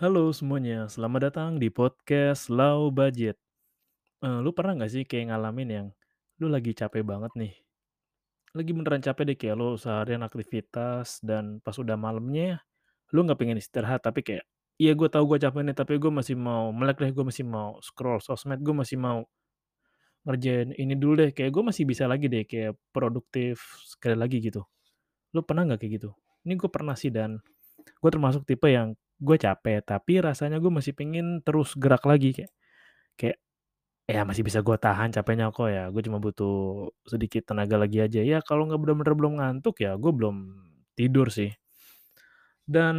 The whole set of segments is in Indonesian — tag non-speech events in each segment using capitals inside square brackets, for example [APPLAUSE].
Halo semuanya, selamat datang di podcast Low Budget. Eee, lu pernah nggak sih kayak ngalamin yang lu lagi capek banget nih, lagi beneran capek deh kayak lu seharian aktivitas dan pas udah malamnya lu nggak pengen istirahat tapi kayak, "Iya gue tahu gue capek nih tapi gue masih mau melek deh, gue masih mau scroll sosmed, gue masih mau ngerjain ini dulu deh, kayak gue masih bisa lagi deh kayak produktif sekali lagi," gitu. Lu pernah nggak kayak gitu? Ini gue pernah sih dan gue termasuk tipe yang gue capek tapi rasanya gue masih pengen terus gerak lagi kayak kayak Ya masih bisa gue tahan capeknya kok ya, gue cuma butuh sedikit tenaga lagi aja. Ya kalau nggak bener-bener belum ngantuk ya gue belum tidur sih. Dan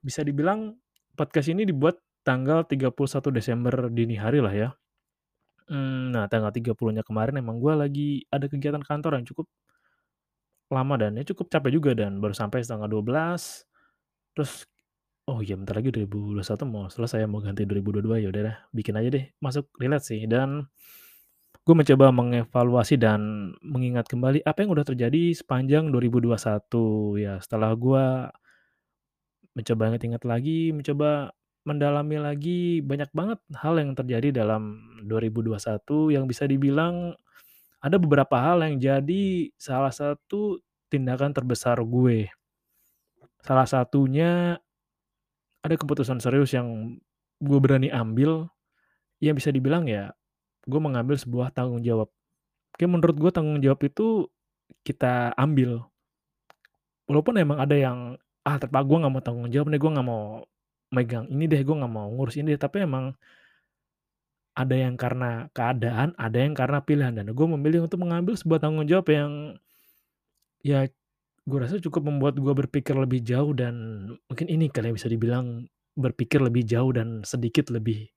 bisa dibilang podcast ini dibuat tanggal 31 Desember dini hari lah ya. Mmm, nah tanggal 30-nya kemarin emang gue lagi ada kegiatan kantor yang cukup lama dan ya cukup capek juga dan baru sampai setengah dua belas terus, "Oh iya bentar lagi 2021 mau selesai, mau ganti 2022, ya udah deh bikin aja deh." Masuk relate sih dan Gue mencoba mengevaluasi dan mengingat kembali apa yang udah terjadi sepanjang 2021 ya setelah gue mencoba ingat-ingat lagi, mencoba mendalami lagi, banyak banget hal yang terjadi dalam 2021 yang bisa dibilang ada beberapa hal yang jadi salah satu tindakan terbesar gue. Salah satunya ada keputusan serius yang gue berani ambil, yang bisa dibilang ya gue mengambil sebuah tanggung jawab. Kayak menurut gue tanggung jawab itu kita ambil. Walaupun emang ada yang, "Ah, terpa gue nggak mau tanggung jawab nih, gue nggak mau megang ini deh, gue nggak mau ngurus ini deh." Tapi emang ada yang karena keadaan, ada yang karena pilihan, dan gue memilih untuk mengambil sebuah tanggung jawab yang, ya gue rasa cukup membuat gue berpikir lebih jauh dan mungkin ini kali yang bisa dibilang berpikir lebih jauh dan sedikit lebih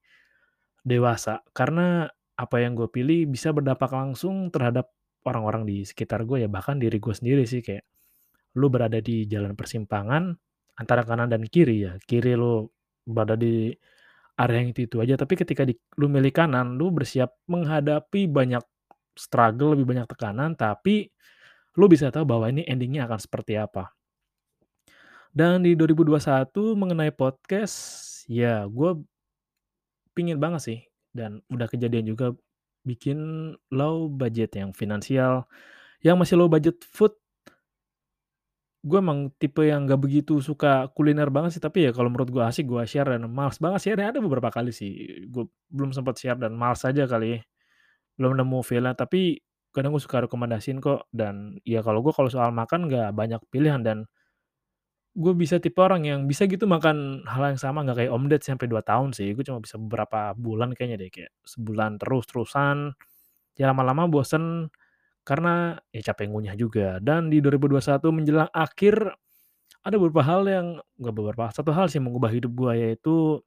dewasa. Karena apa yang gue pilih bisa berdampak langsung terhadap orang-orang di sekitar gue ya, bahkan diri gue sendiri sih, kayak Lu berada di jalan persimpangan antara kanan dan kiri ya, kiri lu berada di area yang itu-itu aja, tapi ketika di lu milih kanan, lu bersiap menghadapi banyak struggle, lebih banyak tekanan, tapi lu bisa tahu bahwa ini ending-nya akan seperti apa. Dan di 2021 mengenai podcast, ya gue pingin banget sih dan udah kejadian juga bikin low budget yang finansial, yang masih low budget food Gue emang tipe yang nggak begitu suka kuliner banget sih, tapi ya kalau menurut gue asik gue share dan males banget share-nya ada beberapa kali sih, gue belum sempat share dan males aja kali, belum nemu feel-nya. Tapi kadang gue suka rekomendasiin kok dan ya kalau gue kalau soal makan nggak banyak pilihan dan gue bisa tipe orang yang bisa gitu makan hal yang sama nggak kayak Om Ded sampai 2 tahun sih, gue cuma bisa beberapa bulan kayaknya deh, kayak sebulan terus-terusan, ya lama-lama bosen karena ya capek ngunyah juga. Dan di 2021 menjelang akhir ada beberapa hal yang nggak beberapa, satu hal sih mengubah hidup gua, yaitu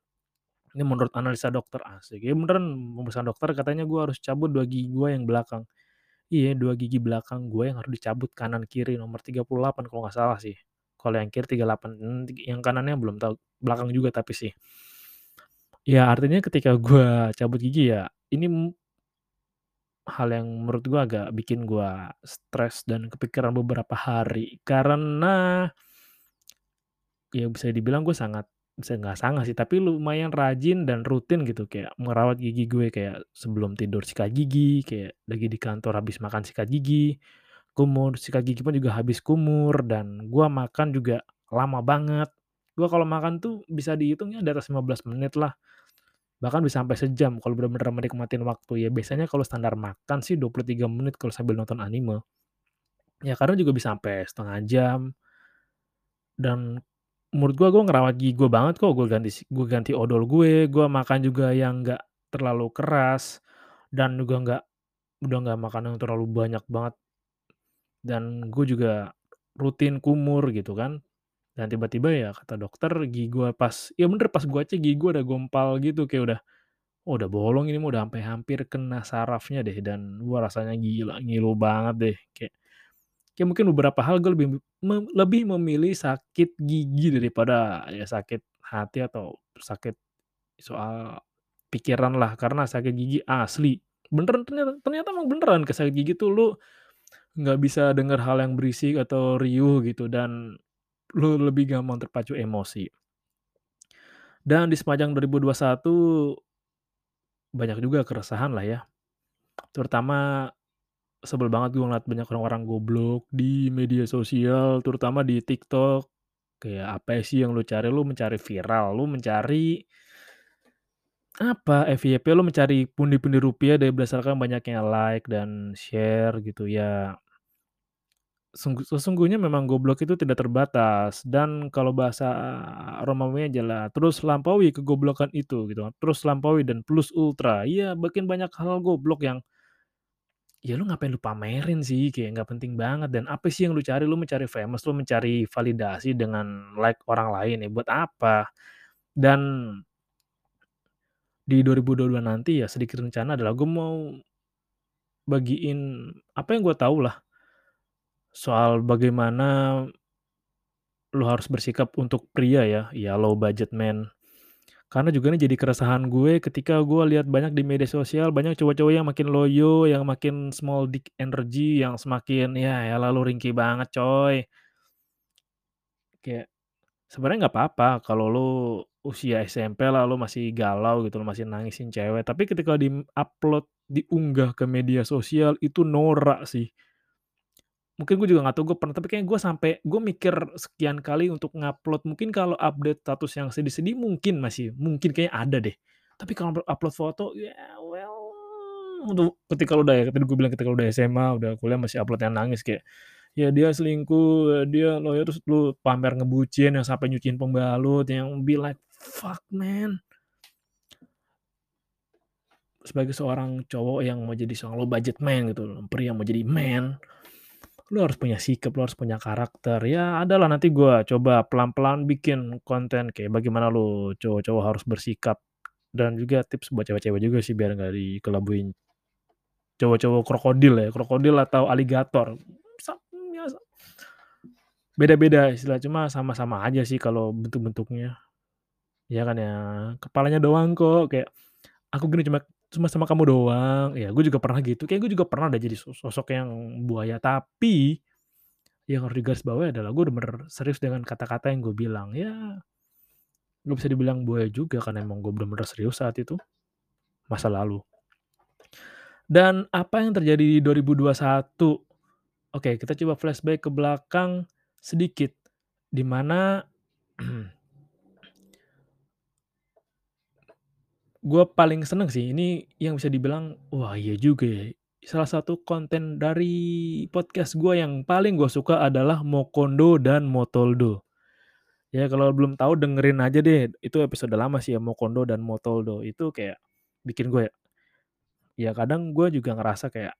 ini menurut analisa dokter, asik, ya beneran pemeriksaan dokter katanya gua harus cabut 2 gigi gua yang belakang. Iya, 2 gigi belakang gua yang harus dicabut kanan kiri nomor 38 kalau nggak salah sih. Kalau yang kiri 38, mmm, yang kanannya belum tahu, belakang juga tapi sih. Ya artinya ketika gua cabut gigi ya, ini hal yang menurut gua agak bikin gua stres dan kepikiran beberapa hari. Karena Ya bisa dibilang gue sangat bisa nggak sangat sih, tapi lumayan rajin dan rutin gitu kayak merawat gigi gue, kayak sebelum tidur sikat gigi, kayak lagi di kantor habis makan sikat gigi, kumur, sikat gigi pun juga habis kumur, dan gua makan juga lama banget. Gua kalau makan tuh bisa dihitung ya di atas 15 menit lah, bahkan bisa sampai sejam kalau bener-bener menikmatin waktu. Ya biasanya kalau standar makan sih 23 menit kalau sambil nonton anime. Ya kadang juga bisa sampai setengah jam. Dan menurut gua, gua ngerawat gigi gua banget kok, gua ganti si gua ganti odol gue, gua makan juga yang nggak terlalu keras, dan juga nggak udah nggak makan yang terlalu banyak banget, dan gue juga rutin kumur gitu kan. Dan tiba-tiba ya kata dokter gigi gua pas ya bener pas gua cek gigi gua udah gumpal gitu, kayak udah, "Oh udah bolong ini mah udah ampe hampir kena sarafnya deh," dan gua rasanya gila, ngilu banget deh, kayak Kayak mungkin beberapa hal gue lebih me lebih memilih sakit gigi daripada ya sakit hati atau sakit soal pikiran lah, karena sakit gigi asli. Beneran ternyata ternyata emang beneran ke sakit gigi tuh lu nggak bisa denger hal yang berisik atau riuh gitu dan lu lebih gampang terpacu emosi. Dan di sepanjang 2021 banyak juga keresahan lah ya. Terutama sebel banget gue ngeliat banyak orang-orang goblok di media sosial, terutama di TikTok. Kayak apa sih yang lu cari? Lu mencari viral, lu mencari apa, FYP, lu mencari pundi-pundi rupiah dari berdasarkan banyaknya like dan share gitu ya. Sungguh sesungguhnya memang goblok itu tidak terbatas dan kalau bahasa Romawinya adalah terus lampaui kegoblokan itu gitu kan, terus lampaui dan plus ultra, iya makin banyak hal goblok yang ya lu ngapain lu pamerin sih, kayak nggak penting banget dan apa sih yang lu cari? Lu mencari famous, lu mencari validasi dengan like orang lain ya, buat apa? Dan di 2022 nanti ya sedikit rencana adalah gue mau bagiin apa yang gue tahu lah soal bagaimana lu harus bersikap untuk pria ya, ya low budget man. Karena juga ini jadi keresahan gue ketika gue lihat banyak di media sosial, banyak cowok-cowok yang makin loyo, yang makin small dick energy, yang semakin ya elah lu ringkih banget coy. Kayak sebenarnya nggak apa-apa kalau lu usia SMP lah, lu masih galau gitu, lu masih nangisin cewek, tapi ketika di-upload, diunggah ke media sosial itu norak sih. Mungkin gue juga nggak tahu gue pernah tapi kayaknya gue sampai gue mikir sekian kali untuk ngupload, mungkin kalau update status yang sedih-sedih mungkin masih mungkin kayaknya ada deh. Tapi kalau upload foto, ya well, untuk ketika lu udah ya tadi gue bilang ketika lu udah SMA, udah kuliah masih upload yang nangis kayak, ya dia selingkuh, dia loyo, terus lu pamer ngebucin yang sampai nyuciin pembalut, yang be like, "Fuck man." Sebagai seorang cowok yang mau jadi seorang low budget man gitu pria yang mau jadi man, lu harus punya sikap, lu harus punya karakter. Ya ada lah nanti gue coba pelan-pelan bikin konten kayak bagaimana lu cowok-cowok harus bersikap, dan juga tips buat cewek-cewek juga sih biar nggak dikelabuin cowok-cowok krokodil ya, krokodil atau aligator. Ya beda-beda istilah, cuma sama-sama aja sih kalau bentuk-bentuknya. Ya kan ya, kepalanya doang kok, kayak, "Aku gini cuma cuma sama kamu doang." Ya gue juga pernah gitu, kayaknya gue juga pernah deh jadi so sosok yang buaya, tapi yang harus digarisbawahi adalah gue bener-bener serius dengan kata-kata yang gue bilang. Ya nggak bisa dibilang buaya juga karena emang gue bener-bener serius saat itu, masa lalu. Dan apa yang terjadi di 2021? Oke, kita coba flashback ke belakang sedikit, di [CLEARS THROAT] Gue paling seneng sih, ini yang bisa dibilang, wah iya juga ya, salah satu konten dari podcast gue yang paling gue suka adalah Mokondo dan Motoldo. Ya kalau belum tahu dengerin aja deh, itu episode lama sih ya, Mokondo dan Motoldo. Itu kayak bikin gue ya kadang gue juga ngerasa kayak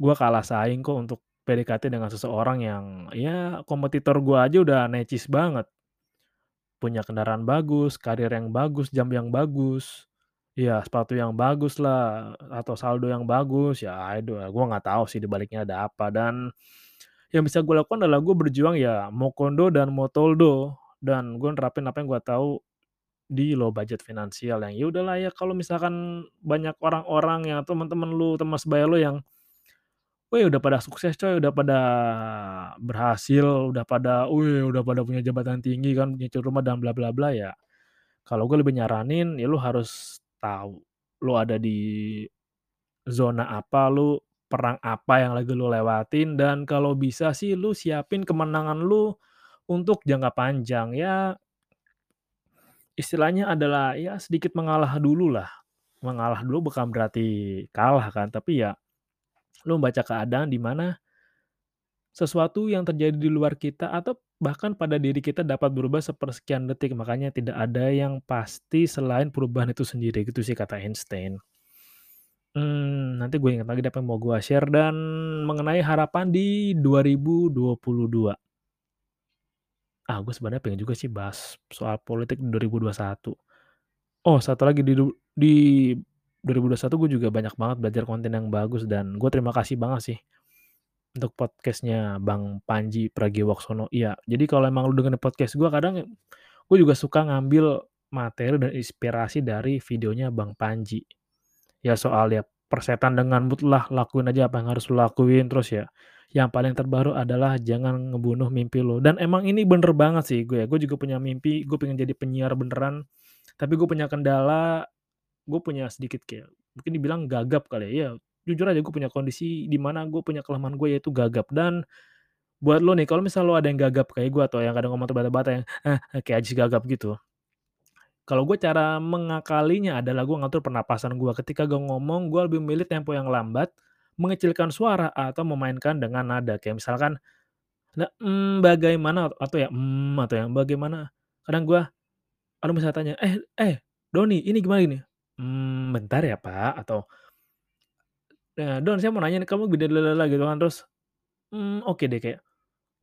gue kalah saing kok untuk PDKT dengan seseorang yang ya kompetitor gue aja udah necis banget. Punya kendaraan bagus, karir yang bagus, jam yang bagus, ya sepatu yang bagus lah, atau saldo yang bagus, ya aduh gue nggak tahu sih di baliknya ada apa. Dan yang bisa gue lakukan adalah gue berjuang ya Mokondo dan Motoldo, dan gue nerapin apa yang gue tahu di low budget finansial yang ya udahlah ya kalau misalkan banyak orang-orang yang teman-teman lu, teman sebaya lu yang, wih udah pada sukses coy, udah pada berhasil, udah pada, wih udah pada punya jabatan tinggi kan, nyicil rumah dan bla bla bla, ya kalau gue lebih nyaranin ya lu harus tahu, lu ada di zona apa, lu perang apa yang lagi lu lewatin, dan kalau bisa sih lu siapin kemenangan lu untuk jangka panjang. Ya istilahnya adalah ya sedikit mengalah dululah, mengalah dulu bukan berarti kalah kan, tapi ya lu membaca keadaan di mana sesuatu yang terjadi di luar kita atau bahkan pada diri kita dapat berubah sepersekian detik, makanya tidak ada yang pasti selain perubahan itu sendiri, gitu sih kata Einstein. Mmm, nanti gue ingat lagi apa yang mau gue share dan mengenai harapan di 2022. Ah, gue sebenarnya pengen juga sih bahas soal politik di 2021. Oh, satu lagi di di 2021 gue juga banyak banget belajar konten yang bagus dan gue terima kasih banget sih untuk podcast-nya Bang Panji Pragiwaksono. Iya, jadi kalau emang lu dengerin podcast gue kadang gue juga suka ngambil materi dan inspirasi dari videonya Bang Panji. Ya soal ya persetan dengan lah, lakuin aja apa yang harus lu lakuin, terus ya yang paling terbaru adalah jangan ngebunuh mimpi lu, dan emang ini bener banget sih gue ya, gue juga punya mimpi, gue pengen jadi penyiar beneran Tapi gue punya kendala, gue punya sedikit kayak mungkin dibilang gagap kali ya, iya jujur aja gue punya kondisi di mana gue punya kelemahan gue yaitu gagap dan buat lo nih kalau misal lo ada yang gagap kayak gue atau yang kadang ngomong terbata-bata yang, "Ah," kayak Ajis gagap gitu. Kalau gue cara mengakalinya adalah gue ngatur pernapasan gue. Ketika gue ngomong, gue lebih memilih tempo yang lambat, mengecilkan suara, atau memainkan dengan nada. Kayak misalkan, nah, mmm, bagaimana atau ya, mmm, atau yang bagaimana. Kadang gue kalau misalnya tanya, "Eh eh, Doni, ini gimana ini?" "Mmm, bentar ya, Pak," atau Nah, "Don, saya mau nanya nih, kamu gede lalala," gitu kan. Terus, "Mmm, oke deh," kayak,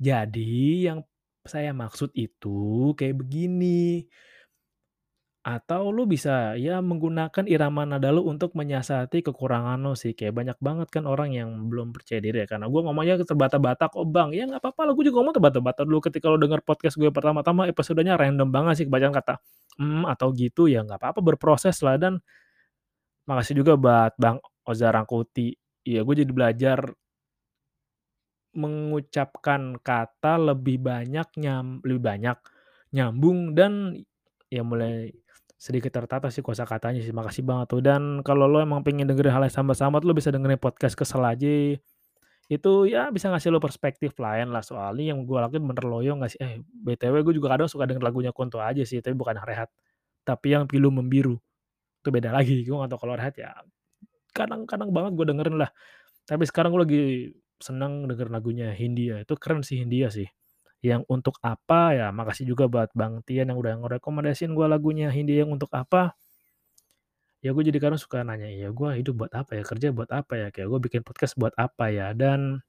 "Jadi yang saya maksud itu kayak begini." Atau lu bisa ya menggunakan irama nada lu untuk menyiasati kekurangan lu sih. Kayak banyak banget kan orang yang belum percaya diri ya, karena gue ngomongnya terbata-bata kok, Bang. Ya nggak apa-apa lah, gue juga ngomong terbata-bata dulu ketika lu denger podcast gue pertama-tama episodenya random banget sih kebanyakan kata, "mmm," atau gitu, ya nggak apa-apa berproses lah dan makasih juga buat Bang Oza Rangkuti. Iya, gue jadi belajar mengucapkan kata lebih banyak nyam lebih banyak, nyambung dan ya mulai sedikit tertata sih kosakatanya sih. Makasih banget tuh. Dan kalau lo emang pengen dengerin hal yang sama-sama lo bisa dengerin podcast Kesel Aja. Itu ya bisa ngasih lo perspektif lain lah soalnya yang gue lakuin bener loyo nggak sih. Eh, BTW gue juga kadang suka denger lagunya Kunto Aji sih, tapi bukan Rehat. Tapi yang Pilu Membiru. Itu beda lagi. Gue nggak tahu kalau Rehat ya kadang-kadang banget gue dengerin lah. Tapi sekarang gue lagi seneng denger lagunya Hindia. Itu keren sih Hindia sih. Yang Untuk Apa ya makasih juga buat Bang Tian yang udah ngerekomendasiin gue lagunya Hindia yang Untuk Apa. Ya gue jadi kadang suka nanya, "Ya gue hidup buat apa ya? Kerja buat apa ya? Kayak gue bikin podcast buat apa ya?" Dan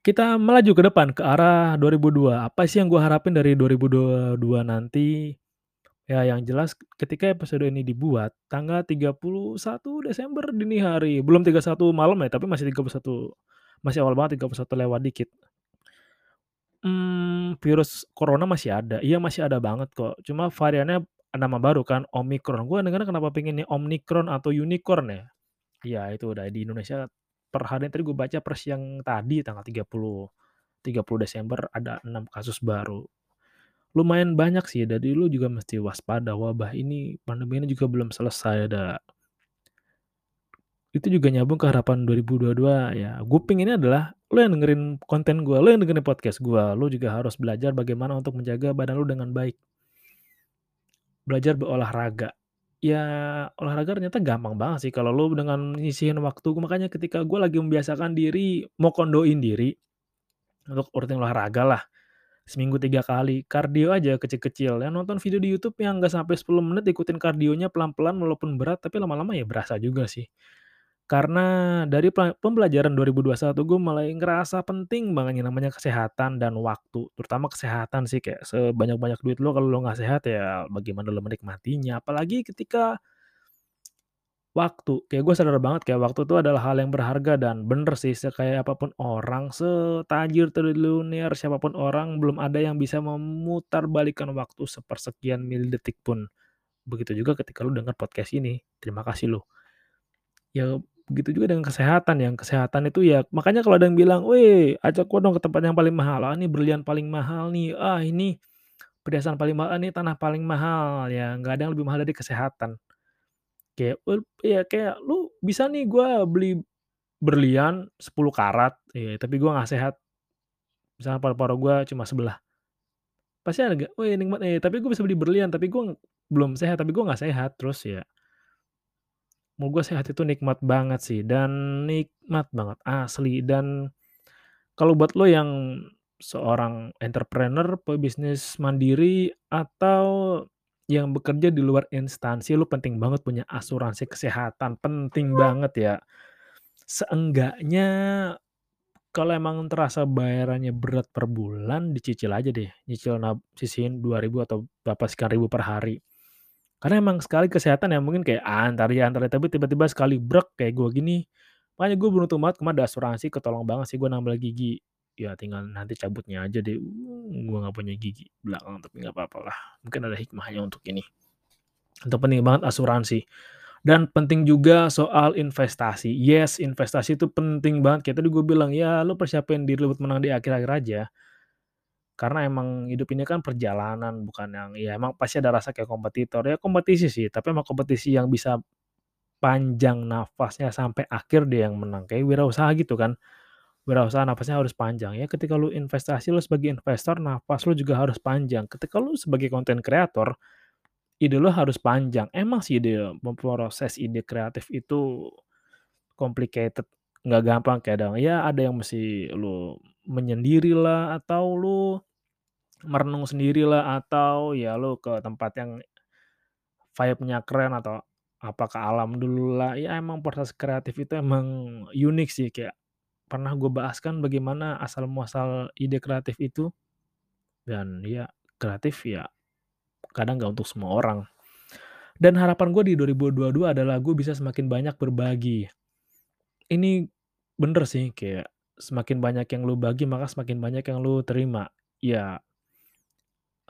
kita melaju ke depan ke arah 2002. Apa sih yang gue harapin dari 2022 nanti? Ya yang jelas ketika episode ini dibuat tanggal 31 Desember dini hari, belum 31 malam ya, tapi masih 31 masih awal banget 31 lewat dikit. Mmm, virus corona masih ada, iya masih ada banget kok, cuma variannya nama baru kan, Omicron. Gue dengernya kenapa pengennya Omnicron atau Unicorn ya. Iya itu udah di Indonesia per hari tadi gue baca per siang tadi tanggal 30 30 Desember ada 6 kasus baru. Lumayan banyak sih, jadi lu juga mesti waspada, wabah ini pandemi ini juga belum selesai dak. Itu juga nyambung ke harapan 2022 ya, gue pengennya adalah lu yang dengerin konten gue, lu yang dengerin podcast gue, lu juga harus belajar bagaimana untuk menjaga badan lu dengan baik. Belajar berolahraga. Ya olahraga ternyata gampang banget sih kalau lu dengan nyisihin waktu, makanya ketika gue lagi membiasakan diri, mau kondoin diri untuk rutin olahraga lah. Seminggu 3 kali, kardio aja kecil-kecil, ya nonton video di YouTube yang nggak sampai 10 menit ikutin kardionya pelan-pelan walaupun berat, tapi lama-lama ya berasa juga sih. Karena dari pembelajaran 2021 gue mulai ngerasa penting banget yang namanya kesehatan dan waktu, terutama kesehatan sih kayak sebanyak-banyak duit lo kalau lo nggak sehat ya bagaimana lo menikmatinya, apalagi ketika waktu. Kayak gue sadar banget kayak waktu itu adalah hal yang berharga dan bener sih sekaya apa pun orang, setajir triliuner siapa pun orang, belum ada yang bisa memutarbalikkan waktu sepersekian milidetik pun. Begitu juga ketika lu denger podcast ini, terima kasih loh. Ya begitu juga dengan kesehatan, yang kesehatan itu ya makanya kalau ada yang bilang, "Weh, ajak gua dong ke tempat yang paling mahal, ah, ini berlian paling mahal nih, ah, ini perhiasan paling mahal, ah, ini tanah paling mahal." Ya nggak ada yang lebih mahal dari kesehatan. Kayak ya kayak lu bisa nih gua beli berlian 10 karat, ya tapi gua nggak sehat. Misalnya paru-paru gua cuma sebelah. Pasti ada nggak, "Wih nikmat nih, tapi gue bisa beli berlian, tapi gue belum sehat, tapi gue nggak sehat." Terus ya menurut gue sehat itu nikmat banget sih dan nikmat banget, asli. Dan kalau buat lo yang seorang entrepreneur, pebisnis mandiri, atau yang bekerja di luar instansi, lu penting banget punya asuransi kesehatan, penting banget ya. Seenggaknya kalau emang terasa bayarannya berat per bulan, dicicil aja deh, nyicil sisihin 2.000 atau berapa sekian ribu per hari. Karena emang sekali kesehatan ya mungkin kayak, ah, entar ya entar ya, tapi tiba-tiba sekali brek kayak gue gini, makanya gue beruntung banget kemarin ada asuransi ketolong banget sih gue nambal gigi. Ya tinggal nanti cabutnya aja deh, gue nggak punya gigi belakang, tapi nggak apa-apa lah, mungkin ada hikmahnya untuk ini. Itu penting banget asuransi. Dan penting juga soal investasi. Yes, investasi itu penting banget, kayak tadi gue bilang, ya lu persiapin diri buat menang di akhir-akhir aja. Karena emang hidup ini kan perjalanan, bukan yang ya emang pasti ada rasa kayak kompetitor, ya kompetisi sih, tapi emang kompetisi yang bisa panjang nafasnya sampai akhir dia yang menang, kayak wirausaha gitu kan. Wirausaha nafasnya harus panjang, ya ketika lu investasi, lu sebagai investor nafas lu juga harus panjang. Ketika lu sebagai konten kreator, ide lu harus panjang. Emang sih ide memproses ide kreatif itu complicated, nggak gampang kadang. Ya ada yang mesti lu menyendirilah, atau lu merenung sendirilah, atau ya lu ke tempat yang vibe-nya keren, atau apa ke alam dululah. Ya emang proses kreatif itu emang unik sih, kayak pernah gue bahas kan bagaimana asal muasal ide kreatif itu, dan ya kreatif ya kadang nggak untuk semua orang. Dan harapan gue di 2022 adalah gue bisa semakin banyak berbagi. Ini bener sih, kayak semakin banyak yang lu bagi, maka semakin banyak yang lu terima. Ya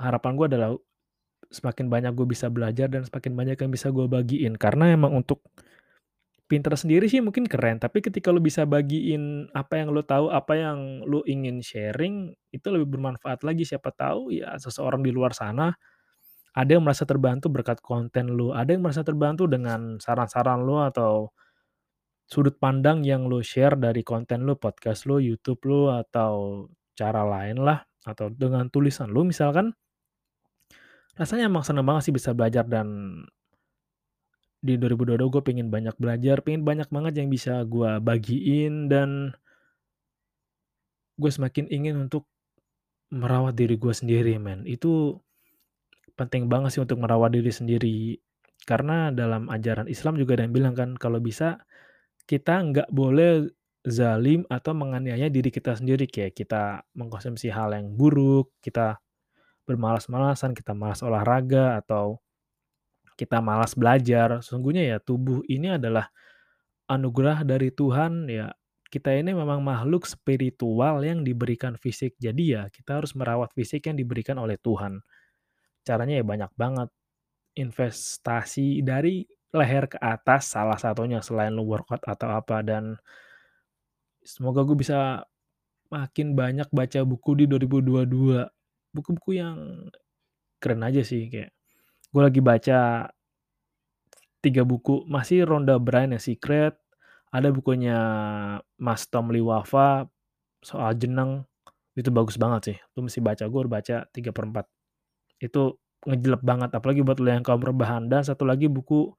harapan gue adalah semakin banyak gue bisa belajar dan semakin banyak yang bisa gue bagiin. Karena emang untuk pinter sendiri sih mungkin keren, tapi ketika lu bisa bagiin apa yang lu tahu, apa yang lu ingin sharing, itu lebih bermanfaat lagi. Siapa tahu ya seseorang di luar sana ada yang merasa terbantu berkat konten lu, ada yang merasa terbantu dengan saran-saran lu, atau sudut pandang yang lu share dari konten lu, podcast lu, YouTube lu, atau cara lain lah, atau dengan tulisan lu misalkan. Rasanya emang seneng banget sih bisa belajar dan di 2022 gue pengen banyak belajar, pengen banyak banget yang bisa gue bagiin, dan gue semakin ingin untuk merawat diri gue sendiri men. Itu penting banget sih untuk merawat diri sendiri. Karena dalam ajaran Islam juga ada yang bilang kan, kalau bisa kita nggak boleh zalim atau menganiaya diri kita sendiri, kayak kita mengkonsumsi hal yang buruk, kita bermalas-malasan, kita malas olahraga, atau kita malas belajar. Sesungguhnya ya tubuh ini adalah anugerah dari Tuhan, ya kita ini memang makhluk spiritual yang diberikan fisik. Jadi ya kita harus merawat fisik yang diberikan oleh Tuhan. Caranya ya banyak banget. Investasi dari leher ke atas salah satunya selain lu workout atau apa, dan semoga gue bisa makin banyak baca buku di 2022. Buku-buku yang keren aja sih, kayak gue lagi baca 3 buku, masih Rhonda Byrne yang Secret, ada bukunya Mas Tom Liwafa soal jeneng, itu bagus banget sih, lu mesti baca, gue baca 3/4. Itu ngejelep banget, apalagi buat lu yang kaum rebahan. Dan satu lagi buku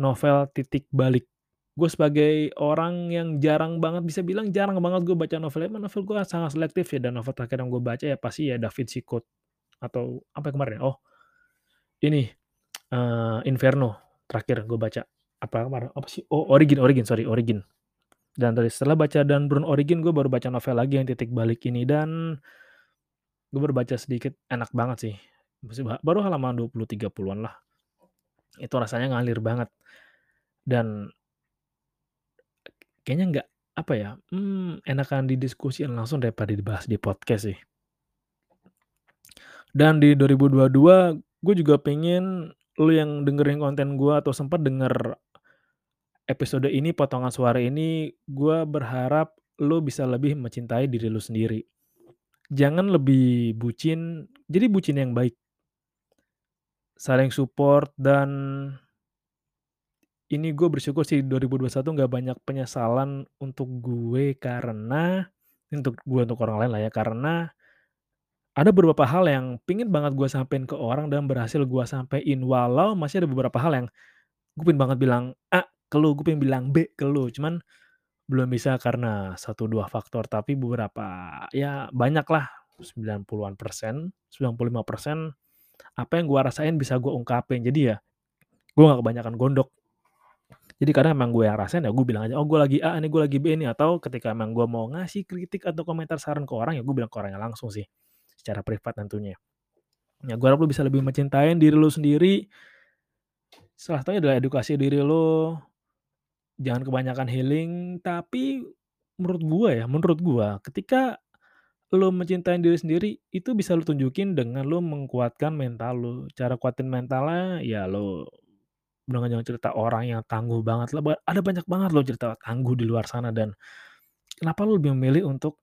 novel Titik Balik. Gue sebagai orang yang jarang banget, bisa bilang jarang banget gue baca novel, emang novel gue sangat selektif ya, dan novel terakhir yang gue baca ya pasti ya Da Vinci Code, atau apa kemarin ya, oh ini, eee, Inferno terakhir gue baca. Apa kemarin, apa sih, oh Origin Origin, sorry Origin. Dan dari setelah baca Dan Brown Origin, gue baru baca novel lagi yang Titik Balik ini, dan gue baru baca sedikit, enak banget sih. Baru halaman 20, 30-an lah. Itu rasanya ngalir banget. Dan kayaknya nggak, apa ya, mmm, enakan didiskusiin langsung daripada dibahas di podcast sih. Dan di 2022 gue juga pengen lu yang dengerin konten gue atau sempet denger episode ini, potongan suara ini, gue berharap lu bisa lebih mencintai diri lu sendiri. Jangan lebih bucin, jadi bucin yang baik. Saling support dan ini gue bersyukur sih 2021 nggak banyak penyesalan untuk gue karena untuk gue, untuk orang lain lah ya, karena ada beberapa hal yang pengen banget gue sampein ke orang dan berhasil gue sampein, walau masih ada beberapa hal yang gue pengen banget bilang A ke lu, gue pengen bilang B ke lu, cuman belum bisa karena 1, 2 faktor, tapi beberapa ya banyaklah 90-an persen, 95% apa yang gue rasain bisa gue ungkapin. Jadi ya gue nggak kebanyakan gondok. Jadi kadang emang gue yang rasain ya gue bilang aja, "Oh gue lagi A nih, gue lagi B nih," atau ketika emang gue mau ngasih kritik atau komentar saran ke orang, ya gue bilang ke orangnya langsung sih, secara privat tentunya. Ya gue harap lu bisa lebih mencintai diri lu sendiri. Salah satunya adalah edukasi diri lu, jangan kebanyakan healing, tapi menurut gue ya, menurut gue, ketika lu mencintai diri sendiri, itu bisa lu tunjukin dengan lu menguatkan mental lu. Cara kuatin mentalnya, ya lu dengan jangan cerita orang yang tangguh banget lah, ada banyak banget loh cerita tangguh di luar sana dan kenapa lu lebih memilih untuk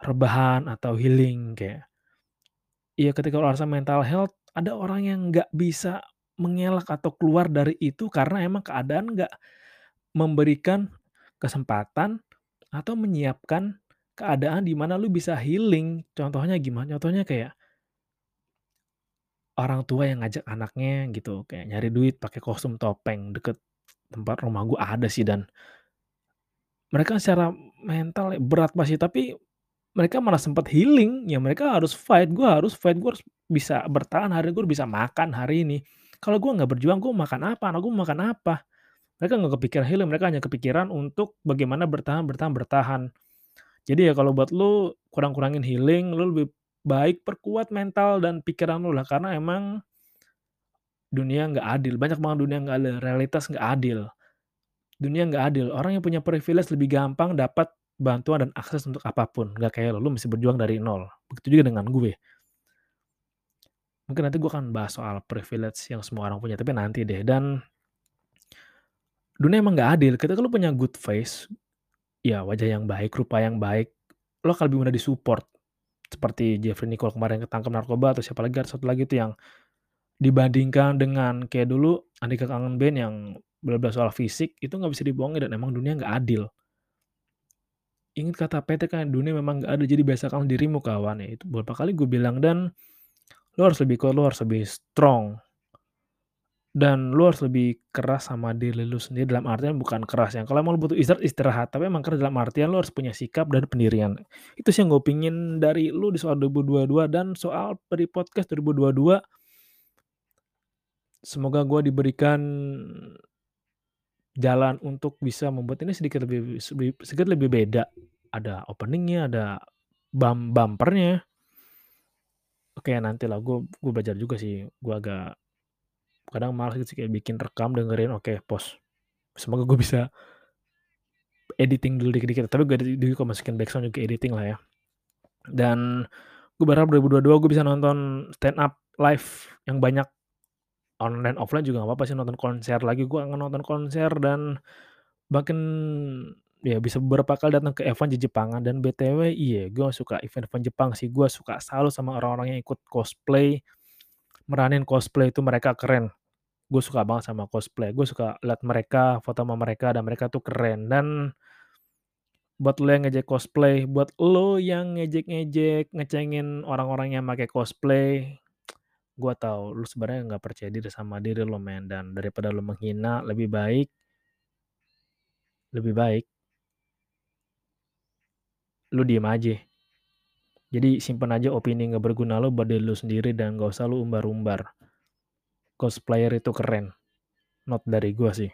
rebahan atau healing, kayak Iya, ketika alasan mental health, ada orang yang nggak bisa mengelak atau keluar dari itu karena emang keadaan nggak memberikan kesempatan atau menyiapkan keadaan di mana lu bisa healing. Contohnya gimana? Contohnya kayak orang tua yang ngajak anaknya gitu, kayak nyari duit pakai kostum topeng deket tempat rumah gua ada sih dan mereka secara mental ya berat pasti, tapi mereka malah sempet healing, ya mereka harus fight, gua harus fight, gua harus bisa bertahan hari ini, gua bisa makan hari ini. Kalau gua nggak berjuang, mau makan apa? Anak mau makan apa? Mereka nggak kepikiran healing, mereka hanya kepikiran untuk bagaimana bertahan bertahan bertahan. Jadi ya kalau buat lu kurang-kurangin healing, lu lebih baik perkuat mental dan pikiran lu lah, karena emang dunia nggak adil, banyak banget dunia nggak adil, realitas nggak adil. Dunia nggak adil, orang yang punya privilege lebih gampang dapat bantuan dan akses untuk apa pun, nggak kayak lu, lu mesti berjuang dari nol. Begitu juga dengan gue. Mungkin nanti gue akan bahas soal privilege yang semua orang punya, tapi nanti deh. Dan dunia emang nggak adil, ketika lu punya good face, ya wajah yang baik, rupa yang baik, lo akan lebih mudah di-support. Seperti Jeffrey Nicole kemarin ketangkep narkoba atau siapa lagi, ada satu lagi tuh yang dibandingkan dengan kayak dulu Andika Kangen Band yang bla-bla soal fisik, itu nggak bisa dibohongin dan emang dunia nggak adil. Ingat kata PT kan, dunia memang nggak adil, jadi biasakan dirimu kawan, ya itu beberapa kali gue bilang dan lo harus lebih kuat, lo harus lebih strong. Dan lu harus lebih keras sama diri lu sendiri, dalam artian bukan keras yang kalau emang lu butuh istirahat, istirahat, tapi emang keras dalam artian lu harus punya sikap dan pendirian. Itu sih yang gue pingin dari lu di soal 2022 dan soal dari podcast 2022 semoga gue diberikan jalan untuk bisa membuat ini sedikit lebih sedikit lebih beda. Ada opening-nya, ada bum bumper-nya. Oke, nantilah gue gue belajar juga sih, gue agak kadang malas gitu sih kayak bikin rekam, dengerin, oke pause. Semoga gue bisa editing dulu dikit-dikit, tapi gue edit gue masukin backsound juga editing lah ya. Dan gue berharap 2022 gue bisa nonton stand up live yang banyak, online offline juga nggak apa-apa sih nonton konser lagi, gue akan nonton konser dan bahkan ya bisa beberapa kali datang ke event di Jepangan dan BTW iya gue suka event-event Jepang sih, gue suka salut sama orang-orang yang ikut cosplay, meranin cosplay itu mereka keren. Gue suka banget sama cosplay, gue suka lihat mereka, foto sama mereka dan mereka tuh keren dan buat lo yang ngejek cosplay, buat lo yang ngejek-ngejek, ngecengin orang-orang yang pakai cosplay, gue tahu lu sebenarnya nggak percaya diri sama diri lo men dan daripada lo menghina lebih baik lebih baik lu diem aja. Jadi simpen aja opini nggak berguna lo buat diri lu sendiri dan nggak usah lu umbar-umbar. Cosplayer itu keren, not dari gue sih.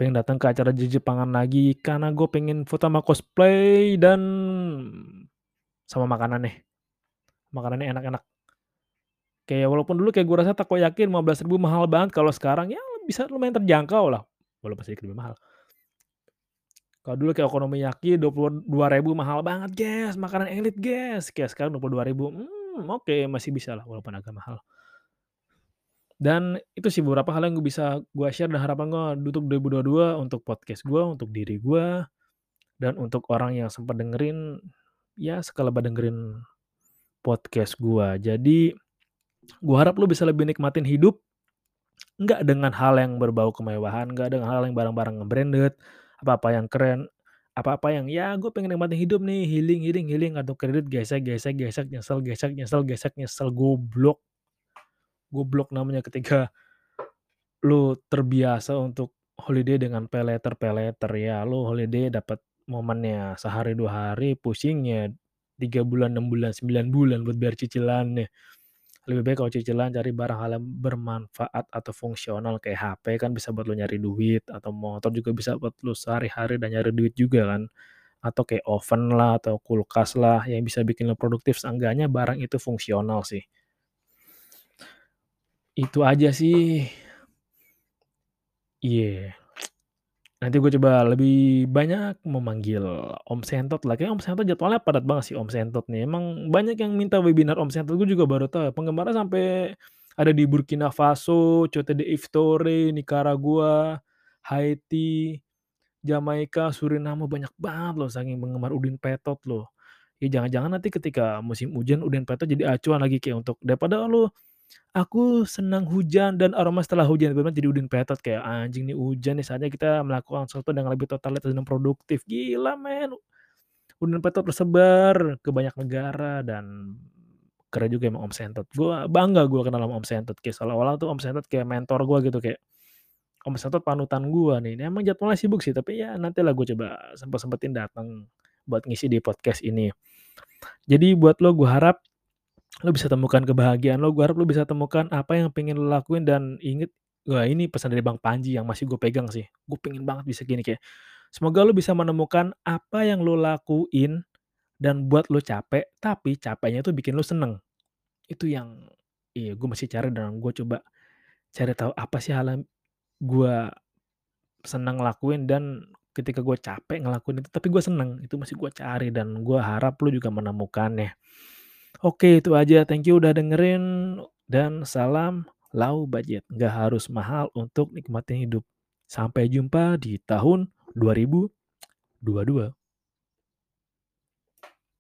Pengen datang ke acara di Jepangan lagi karena gue pengen foto sama cosplay dan sama makanannya. Makanannya enak-enak. Kayak walaupun dulu kayak gue rasa takoyaki Rp15.000 mahal banget, kalau sekarang ya bisa lumayan terjangkau lah, walaupun sedikit lebih mahal. Kalau dulu kayak okonomiyaki Rp22.000 mahal banget, guys, makanan elit, guys, kayak sekarang Rp20.000, mmm, oke masih bisa lah walaupun agak mahal. Dan itu sih beberapa hal yang gue bisa gue share dan harapan gue untuk 2022 untuk podcast gue, untuk diri gue, dan untuk orang yang sempat dengerin, ya sekelebat dengerin podcast gue. Jadi, gue harap lu bisa lebih nikmatin hidup, nggak dengan hal yang berbau kemewahan, nggak dengan hal yang barang-barang nge-branded, apa-apa yang keren, apa-apa yang, ya gue pengen nikmatin hidup nih, healing healing healing, kartu kredit gesek gesek gesek, nyesel gesek nyesel gesek nyesel, goblok. Goblok namanya ketika lu terbiasa untuk holiday dengan paylater-paylater, ya lu holiday dapat momennya sehari, 2 hari, pusingnya 3 bulan, 6 bulan, 9 bulan buat bayar cicilannya. Lebih baik kalau cicilan cari barang hal yang bermanfaat atau fungsional kayak HP kan bisa buat lu nyari duit, atau motor juga bisa buat lu sehari-hari dan nyari duit juga kan. Atau kayak oven lah, atau kulkas lah yang bisa bikin lu produktif, seenggaknya barang itu fungsional sih. Itu aja sih. Iya. Nanti gue coba lebih banyak memanggil Om Sentot lah, kayaknya Om Sentot jadwalnya padat banget sih Om Sentot nih, emang banyak yang minta webinar Om Sentot, gue juga baru tahu, penggemarnya sampai ada di Burkina Faso, Cote d'Ivoire, Nicaragua, Haiti, Jamaika, Suriname, banyak banget loh saking penggemar Udin Petot loh. Ya jangan-jangan nanti ketika musim hujan Udin Petot jadi acuan lagi kayak untuk daripada lu, "Aku senang hujan dan aroma setelah hujan," tiba-tiba jadi Udin Petot kayak, "Anjing nih hujan nih saatnya kita melakukan sesuatu dengan lebih totalitas dan produktif." Gila men, Udin Petot tersebar ke banyak negara dan keren juga emang Om Sentot. Gua bangga gua kenal sama Om Sentot, kayak seolah-olah tuh Om Sentot kayak mentor gua gitu, kayak Om Sentot panutan gua nih. Emang jadwalnya sibuk sih, tapi ya nantilah gua coba sempet-sempetin dateng buat ngisi di podcast ini. Jadi buat lo gua harap lo bisa temukan kebahagiaan lo, gua harap lo bisa temukan apa yang pengen lo lakuin dan inget wah ini pesan dari Bang Panji yang masih gue pegang sih, gue pengen banget bisa gini kayak, semoga lo bisa menemukan apa yang lo lakuin dan buat lo capek, tapi capeknya itu bikin lo seneng. Itu yang iya gue masih cari dan gue coba cari tahu apa sih hal yang gua seneng ngelakuin dan ketika gue capek ngelakuin itu tapi gue seneng, itu masih gue cari dan gue harap lo juga menemukannya. Oke itu aja, thank you udah dengerin dan salam low budget, nggak harus mahal untuk nikmatin hidup. Sampai jumpa di tahun 2022.